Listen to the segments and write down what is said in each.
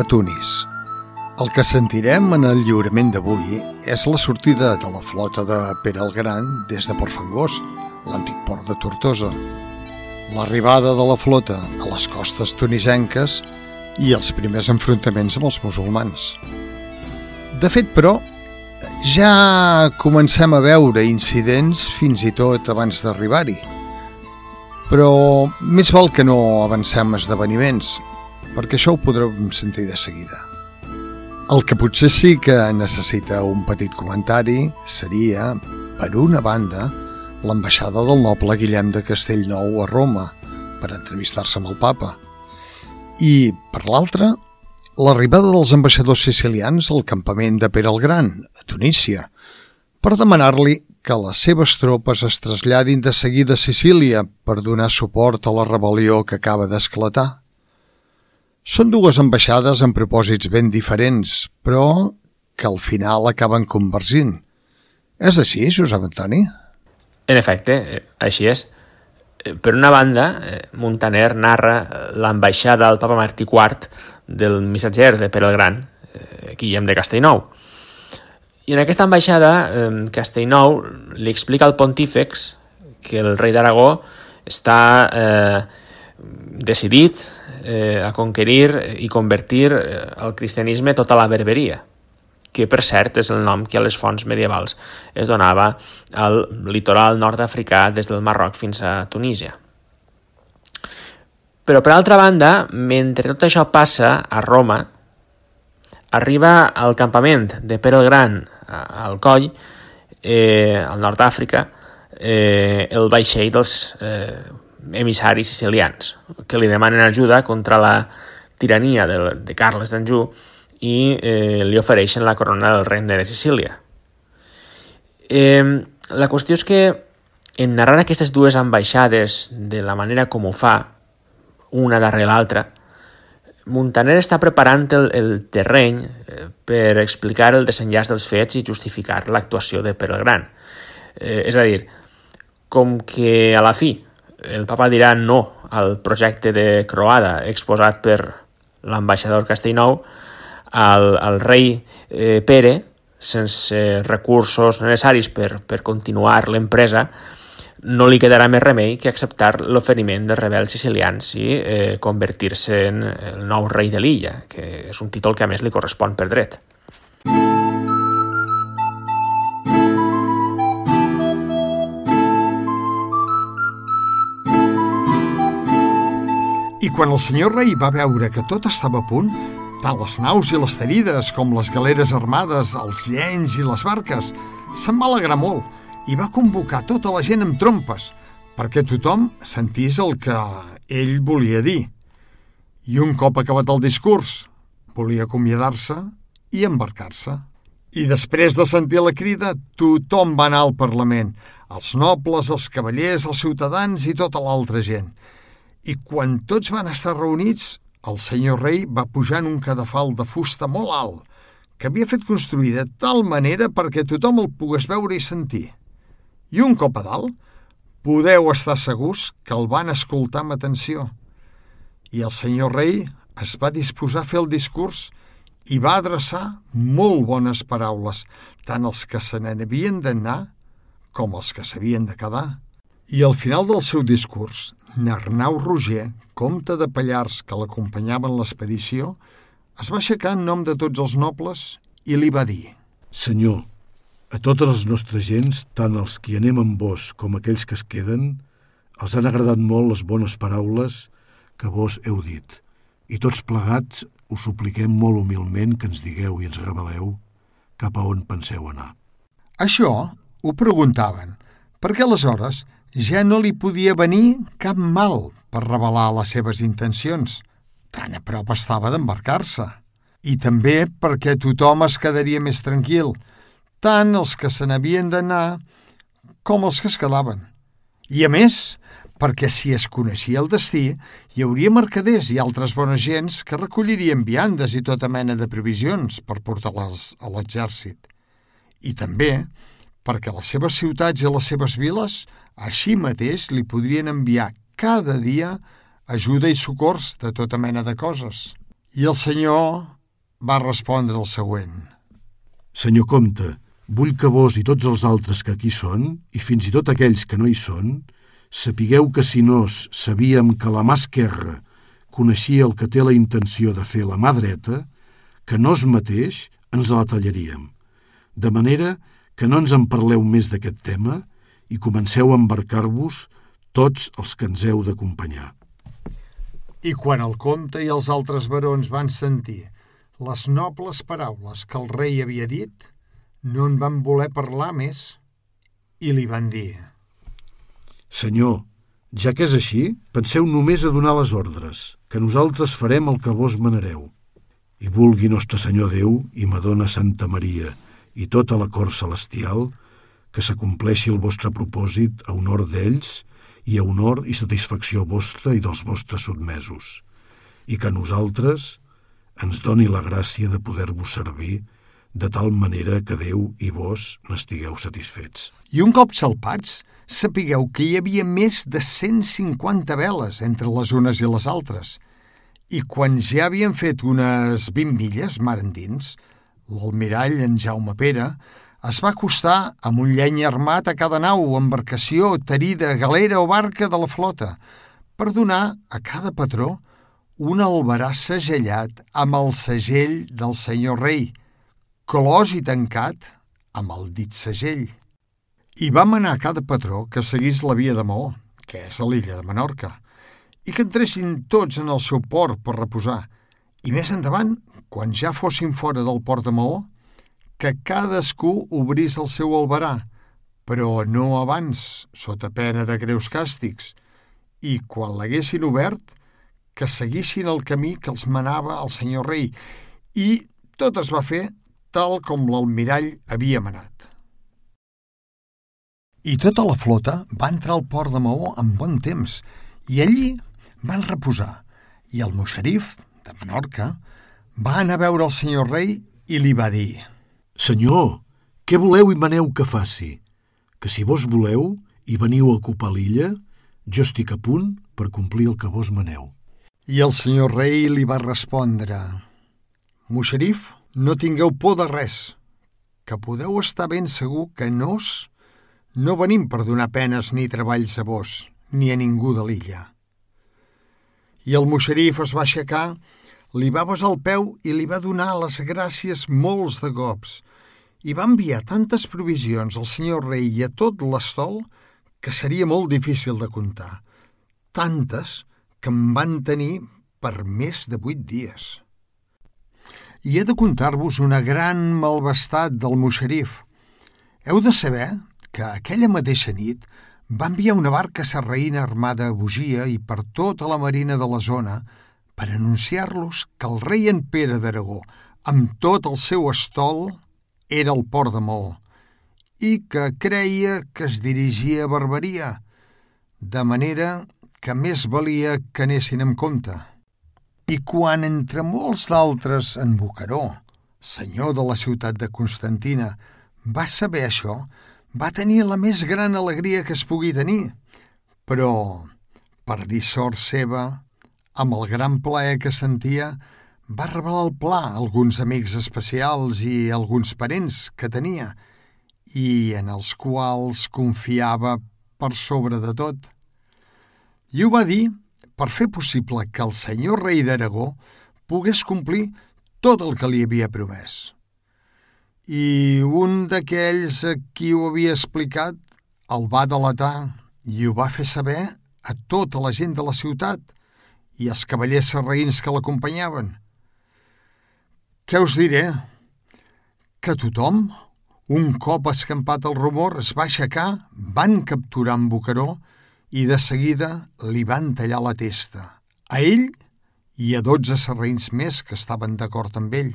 a Tunis. El que sentirem en el lliurament d'avui és la sortida de la flota de Pere el Gran des de Port Fangós, l'antic port de Tortosa, l'arribada de la flota a les costes tunisenques i els primers enfrontaments amb els musulmans. De fet, però, ja comencem a veure incidents fins i tot abans d'arribar-hi. Però més val que no avancem esdeveniments, perquè això ho podrem sentir de seguida. El que potser sí que necessita un petit comentari seria, per una banda, l'ambaixada del noble Guillem de Castellnou a Roma per entrevistar-se amb el papa. I, per l'altra, l'arribada dels ambaixadors sicilians al campament de Pere el Gran, a Tunísia, per demanar-li que les seves tropes es traslladin de seguida a Sicília per donar suport a la rebel·lió que acaba d'esclatar. Són dues ambaixades amb propòsits ben diferents, però que al final acaben convergint. És així, Josep Antoni? En efecte, eh, així és. Eh, per una banda, eh, Montaner narra l'ambaixada del papa Martí IV del missatger de Pere el Gran, Guillem de Castellnou. I en aquesta ambaixada, Castellnou li explica al pontífex que el rei d'Aragó està eh, decidit eh, a conquerir i convertir el cristianisme tota la berberia que per cert és el nom que a les fonts medievals es donava al litoral nord-africà des del Marroc fins a Tunísia. Però per altra banda, mentre tot això passa a Roma, arriba al campament de Pere el Gran al Coll, eh, al nord d'Àfrica, eh, el vaixell dels eh, emissaris sicilians, que li demanen ajuda contra la tirania de, de Carles d'Anjou i eh, li ofereixen la corona del regne de Sicília. Eh, la qüestió és que en narrar aquestes dues ambaixades de la manera com ho fa, una darrere l'altra, Montaner està preparant el, el terreny eh, per explicar el desenllaç dels fets i justificar l'actuació de Pere el Gran. Eh, és a dir, com que a la fi el papa dirà no al projecte de Croada exposat per l'ambaixador Castellnou, al, al rei eh, Pere, sense recursos necessaris per, per continuar l'empresa, no li quedarà més remei que acceptar l'oferiment dels rebels sicilians i eh, convertir-se en el nou rei de l'illa, que és un títol que a més li correspon per dret. I quan el senyor rei va veure que tot estava a punt, tant les naus i les tenides com les galeres armades, els llenys i les barques. Se'n va alegrar molt i va convocar tota la gent amb trompes perquè tothom sentís el que ell volia dir. I un cop acabat el discurs, volia acomiadar-se i embarcar-se. I després de sentir la crida, tothom va anar al Parlament, els nobles, els cavallers, els ciutadans i tota l'altra gent. I quan tots van estar reunits, el senyor rei va pujar en un cadafal de fusta molt alt, que havia fet construir de tal manera perquè tothom el pogués veure i sentir. I un cop a dalt, podeu estar segurs que el van escoltar amb atenció. I el senyor rei es va disposar a fer el discurs i va adreçar molt bones paraules, tant els que se n'havien d'anar com els que s'havien de quedar. I al final del seu discurs, Narnau Roger, comte de Pallars que l'acompanyaven l'expedició, es va aixecar en nom de tots els nobles i li va dir Senyor, a totes les nostres gens, tant els que anem amb vos com aquells que es queden, els han agradat molt les bones paraules que vos heu dit. I tots plegats us supliquem molt humilment que ens digueu i ens reveleu cap a on penseu anar. Això ho preguntaven, perquè aleshores ja no li podia venir cap mal per revelar les seves intencions. Tan a prop estava d'embarcar-se. I també perquè tothom es quedaria més tranquil, tant els que se n'havien d'anar com els que es quedaven. I a més, perquè si es coneixia el destí, hi hauria mercaders i altres bones gens que recollirien viandes i tota mena de provisions per portar-les a l'exèrcit. I també perquè les seves ciutats i les seves viles així mateix li podrien enviar cada dia ajuda i socors de tota mena de coses. I el senyor va respondre el següent. Senyor comte, vull que vos i tots els altres que aquí són, i fins i tot aquells que no hi són, sapigueu que si nos sabíem que la mà esquerra coneixia el que té la intenció de fer la mà dreta, que no es mateix ens la tallaríem. De manera que no ens en parleu més d'aquest tema i comenceu a embarcar-vos tots els que ens heu d'acompanyar. I quan el comte i els altres barons van sentir les nobles paraules que el rei havia dit, no en van voler parlar més i li van dir Senyor, ja que és així, penseu només a donar les ordres, que nosaltres farem el que vos manareu. I vulgui Nostre Senyor Déu i Madonna Santa Maria i tota la cor celestial que s'acompleixi el vostre propòsit a honor d'ells i a honor i satisfacció vostra i dels vostres sotmesos, i que nosaltres ens doni la gràcia de poder-vos servir de tal manera que Déu i vos n'estigueu satisfets. I un cop salpats, sapigueu que hi havia més de 150 veles entre les unes i les altres, i quan ja havien fet unes 20 milles mar endins, l'almirall en Jaume Pere es va acostar amb un lleny armat a cada nau, embarcació, terida, galera o barca de la flota, per donar a cada patró un albarà segellat amb el segell del senyor rei, clos i tancat amb el dit segell. I va manar a cada patró que seguís la via de Maó, que és a l'illa de Menorca, i que entressin tots en el seu port per reposar, i més endavant, quan ja fossin fora del port de Maó, que cadascú obrís el seu albarà, però no abans, sota pena de greus càstigs, i quan l'haguessin obert, que seguissin el camí que els manava el senyor rei, i tot es va fer tal com l'almirall havia manat. I tota la flota va entrar al port de Maó amb bon temps i allí van reposar i el moixerif, de Menorca, va anar a veure el senyor rei i li va dir Senyor, què voleu i maneu que faci? Que si vos voleu i veniu a ocupar l'illa, jo estic a punt per complir el que vos maneu. I el senyor rei li va respondre Moixerif, no tingueu por de res, que podeu estar ben segur que nos no venim per donar penes ni treballs a vos, ni a ningú de l'illa. I el moixerif es va aixecar, li va besar el peu i li va donar les gràcies molts de cops, i va enviar tantes provisions al senyor rei i a tot l'estol que seria molt difícil de comptar. Tantes que em van tenir per més de vuit dies. I he de contar-vos una gran malvestat del moixerif. Heu de saber que aquella mateixa nit va enviar una barca serraïna armada a Bugia i per tota la marina de la zona per anunciar-los que el rei en Pere d'Aragó, amb tot el seu estol, era al port de Maó i que creia que es dirigia a Barberia, de manera que més valia que anessin amb compte. I quan entre molts d'altres en Bocaró, senyor de la ciutat de Constantina, va saber això, va tenir la més gran alegria que es pugui tenir, però, per dir sort seva, amb el gran plaer que sentia, va revelar el pla a alguns amics especials i alguns parents que tenia i en els quals confiava per sobre de tot. I ho va dir per fer possible que el senyor rei d'Aragó pogués complir tot el que li havia promès i un d'aquells a qui ho havia explicat el va delatar i ho va fer saber a tota la gent de la ciutat i als cavallers serraïns que l'acompanyaven. Què us diré? Que tothom, un cop escampat el rumor, es va aixecar, van capturar en Bocaró i de seguida li van tallar la testa, a ell i a dotze serraïns més que estaven d'acord amb ell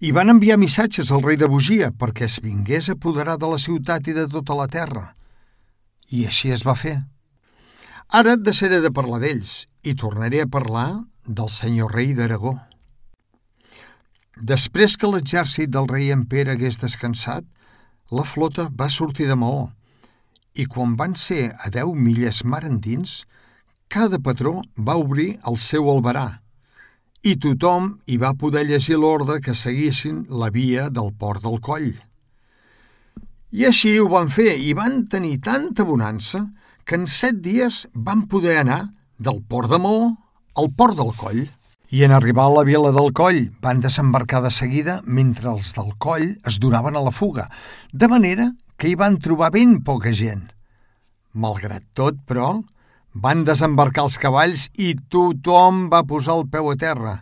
i van enviar missatges al rei de Bugia perquè es vingués a apoderar de la ciutat i de tota la terra. I així es va fer. Ara deixaré de parlar d'ells i tornaré a parlar del senyor rei d'Aragó. Després que l'exèrcit del rei en Pere hagués descansat, la flota va sortir de Maó i quan van ser a deu milles mar endins, cada patró va obrir el seu albarà i tothom hi va poder llegir l'ordre que seguissin la via del port del coll. I així ho van fer i van tenir tanta bonança que en set dies van poder anar del port de Maó al port del coll. I en arribar a la vila del coll van desembarcar de seguida mentre els del coll es donaven a la fuga, de manera que hi van trobar ben poca gent. Malgrat tot, però, van desembarcar els cavalls i tothom va posar el peu a terra.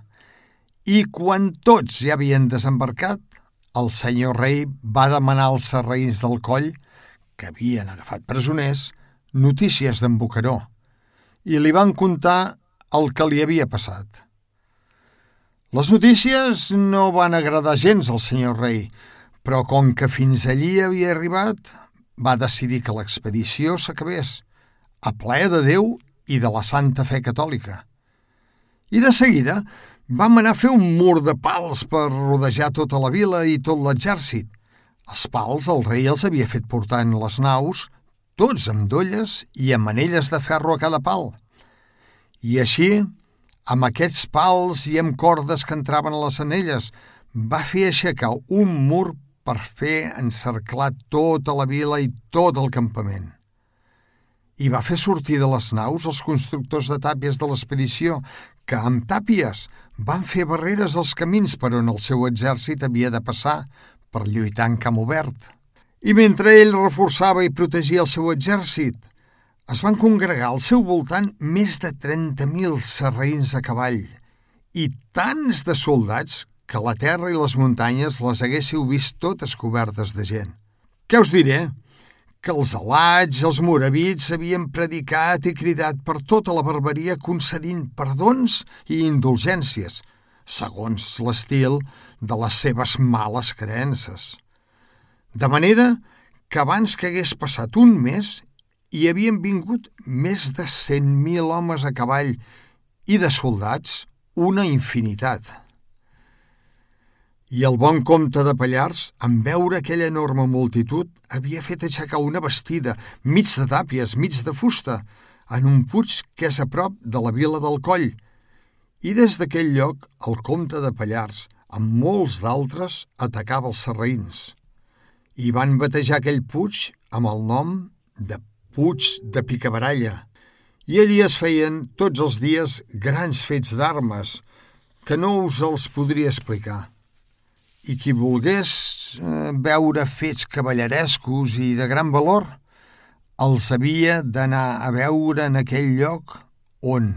I quan tots ja havien desembarcat, el senyor rei va demanar als serraïns del coll, que havien agafat presoners, notícies d'en Bocaró, i li van contar el que li havia passat. Les notícies no van agradar gens al senyor rei, però com que fins allí havia arribat, va decidir que l'expedició s'acabés a plaer de Déu i de la Santa Fe Catòlica. I de seguida vam anar a fer un mur de pals per rodejar tota la vila i tot l'exèrcit. Els pals el rei els havia fet portar en les naus, tots amb dolles i amb manelles de ferro a cada pal. I així, amb aquests pals i amb cordes que entraven a les anelles, va fer aixecar un mur per fer encerclar tota la vila i tot el campament i va fer sortir de les naus els constructors de tàpies de l'expedició, que amb tàpies van fer barreres als camins per on el seu exèrcit havia de passar per lluitar en camp obert. I mentre ell reforçava i protegia el seu exèrcit, es van congregar al seu voltant més de 30.000 serraïns a cavall i tants de soldats que la terra i les muntanyes les haguéssiu vist totes cobertes de gent. Què us diré? que els alats els moravits havien predicat i cridat per tota la barbaria concedint perdons i indulgències, segons l'estil de les seves males creences. De manera que abans que hagués passat un mes hi havien vingut més de 100.000 homes a cavall i de soldats una infinitat. I el bon comte de Pallars, en veure aquella enorme multitud, havia fet aixecar una vestida, mig de tàpies, mig de fusta, en un puig que és a prop de la vila del Coll. I des d'aquell lloc, el comte de Pallars, amb molts d'altres, atacava els serraïns. I van batejar aquell puig amb el nom de Puig de Picabaralla. I allí es feien tots els dies grans fets d'armes, que no us els podria explicar i qui volgués eh, veure fets cavallerescos i de gran valor, els havia d'anar a veure en aquell lloc on,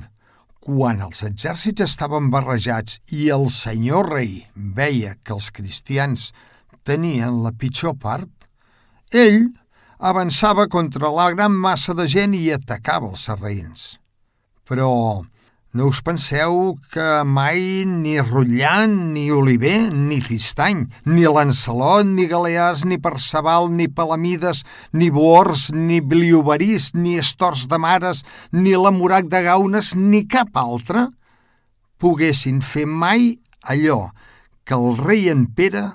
quan els exèrcits estaven barrejats i el senyor rei veia que els cristians tenien la pitjor part, ell avançava contra la gran massa de gent i atacava els serraïns. Però no us penseu que mai ni Rotllant, ni Oliver, ni Cistany, ni Lancelot, ni Galeàs, ni Perceval, ni Palamides, ni Boors, ni Bliobarís, ni Estors de Mares, ni la Morac de Gaunes, ni cap altre poguessin fer mai allò que el rei en Pere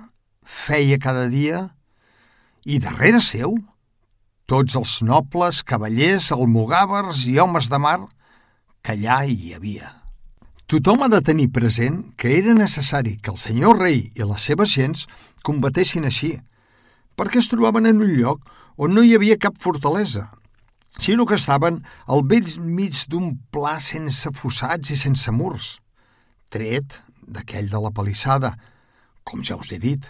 feia cada dia i darrere seu tots els nobles, cavallers, almogàvers i homes de mar que allà hi havia. Tothom ha de tenir present que era necessari que el senyor rei i les seves gens combatessin així, perquè es trobaven en un lloc on no hi havia cap fortalesa, sinó que estaven al vell mig d'un pla sense fossats i sense murs, tret d'aquell de la palissada, com ja us he dit.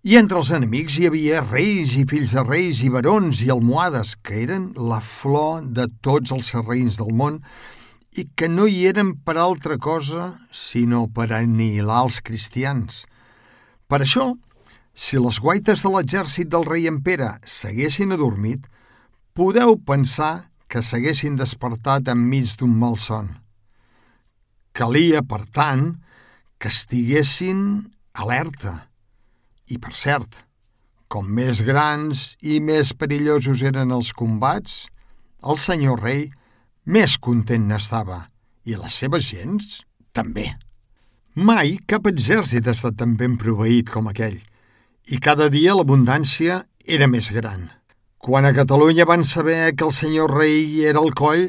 I entre els enemics hi havia reis i fills de reis i barons i almohades, que eren la flor de tots els serreins del món i que no hi eren per altra cosa sinó per anihilar els cristians. Per això, si les guaites de l'exèrcit del rei en Pere s'haguessin adormit, podeu pensar que s'haguessin despertat enmig d'un malson. Calia, per tant, que estiguessin alerta i, per cert, com més grans i més perillosos eren els combats, el senyor rei més content n'estava, i les seves gens també. Mai cap exèrcit ha estat tan ben proveït com aquell, i cada dia l'abundància era més gran. Quan a Catalunya van saber que el senyor rei era al coll,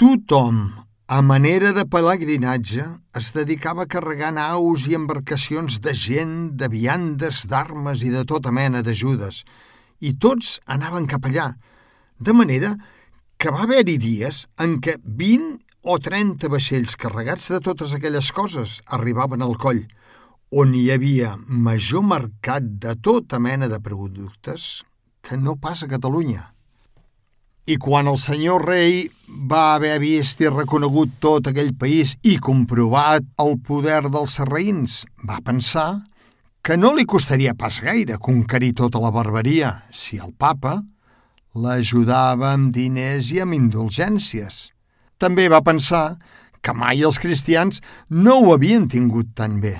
tothom, A manera de pelegrinatge, es dedicava a carregar naus i embarcacions de gent, de viandes, d'armes i de tota mena d'ajudes, i tots anaven cap allà, de manera que va haver-hi dies en què 20 o 30 vaixells carregats de totes aquelles coses arribaven al coll, on hi havia major mercat de tota mena de productes que no pas a Catalunya. I quan el senyor rei va haver vist i reconegut tot aquell país i comprovat el poder dels serraïns, va pensar que no li costaria pas gaire conquerir tota la barbaria si el papa l'ajudava amb diners i amb indulgències. També va pensar que mai els cristians no ho havien tingut tan bé,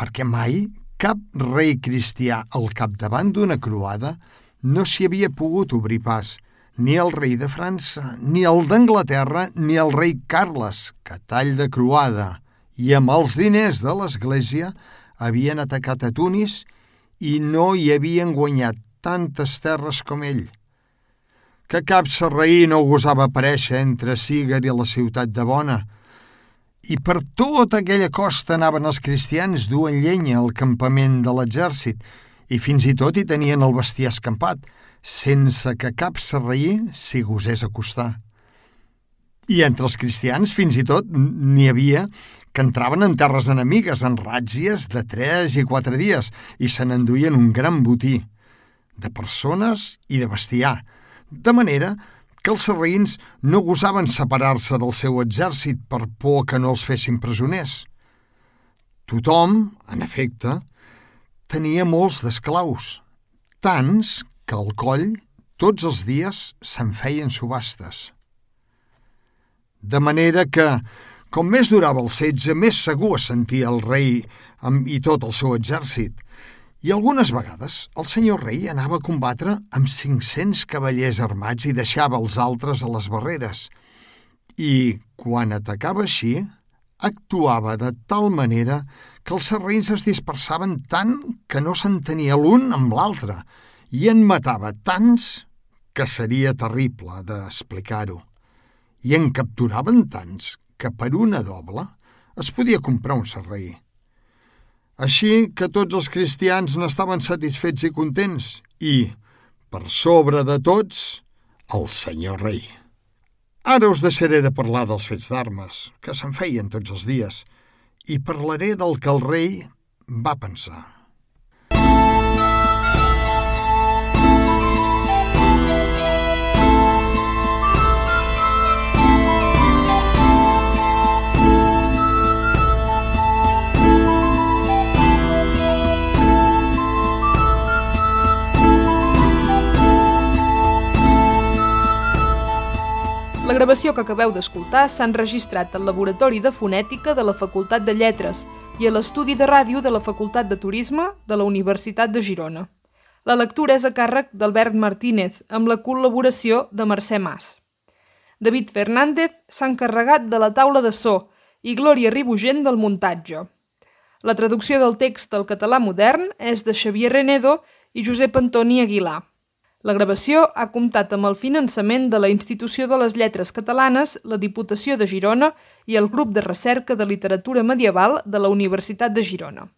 perquè mai cap rei cristià al capdavant d'una croada no s'hi havia pogut obrir pas – ni el rei de França, ni el d'Anglaterra, ni el rei Carles, que tall de croada, i amb els diners de l'Església havien atacat a Tunis i no hi havien guanyat tantes terres com ell. Que cap serraí no gosava aparèixer entre Sigar i la ciutat de Bona, i per tota aquella costa anaven els cristians duen llenya al campament de l'exèrcit i fins i tot hi tenien el bestiar escampat – sense que cap serraí s'hi gosés acostar. I entre els cristians, fins i tot, n'hi havia que entraven en terres enemigues en ràtzies de 3 i 4 dies i se n'enduien un gran botí de persones i de bestiar, de manera que els serraïns no gosaven separar-se del seu exèrcit per por que no els fessin presoners. Tothom, en efecte, tenia molts d'esclaus, tants que al coll tots els dies se'n feien subhastes. De manera que, com més durava el setge, més segur es sentia el rei amb, i tot el seu exèrcit, i algunes vegades el senyor rei anava a combatre amb 500 cavallers armats i deixava els altres a les barreres. I, quan atacava així, actuava de tal manera que els serrins es dispersaven tant que no s'entenia l'un amb l'altre, i en matava tants que seria terrible d'explicar-ho. I en capturaven tants que per una doble es podia comprar un serraí. Així que tots els cristians n'estaven satisfets i contents i, per sobre de tots, el senyor rei. Ara us deixaré de parlar dels fets d'armes, que se'n feien tots els dies, i parlaré del que el rei va pensar. La gravació que acabeu d'escoltar s'ha enregistrat al Laboratori de Fonètica de la Facultat de Lletres i a l'Estudi de Ràdio de la Facultat de Turisme de la Universitat de Girona. La lectura és a càrrec d'Albert Martínez, amb la col·laboració de Mercè Mas. David Fernández s'ha encarregat de la taula de so i Glòria Ribugent del muntatge. La traducció del text al català modern és de Xavier Renedo i Josep Antoni Aguilar. La gravació ha comptat amb el finançament de la Institució de les Lletres Catalanes, la Diputació de Girona i el Grup de Recerca de Literatura Medieval de la Universitat de Girona.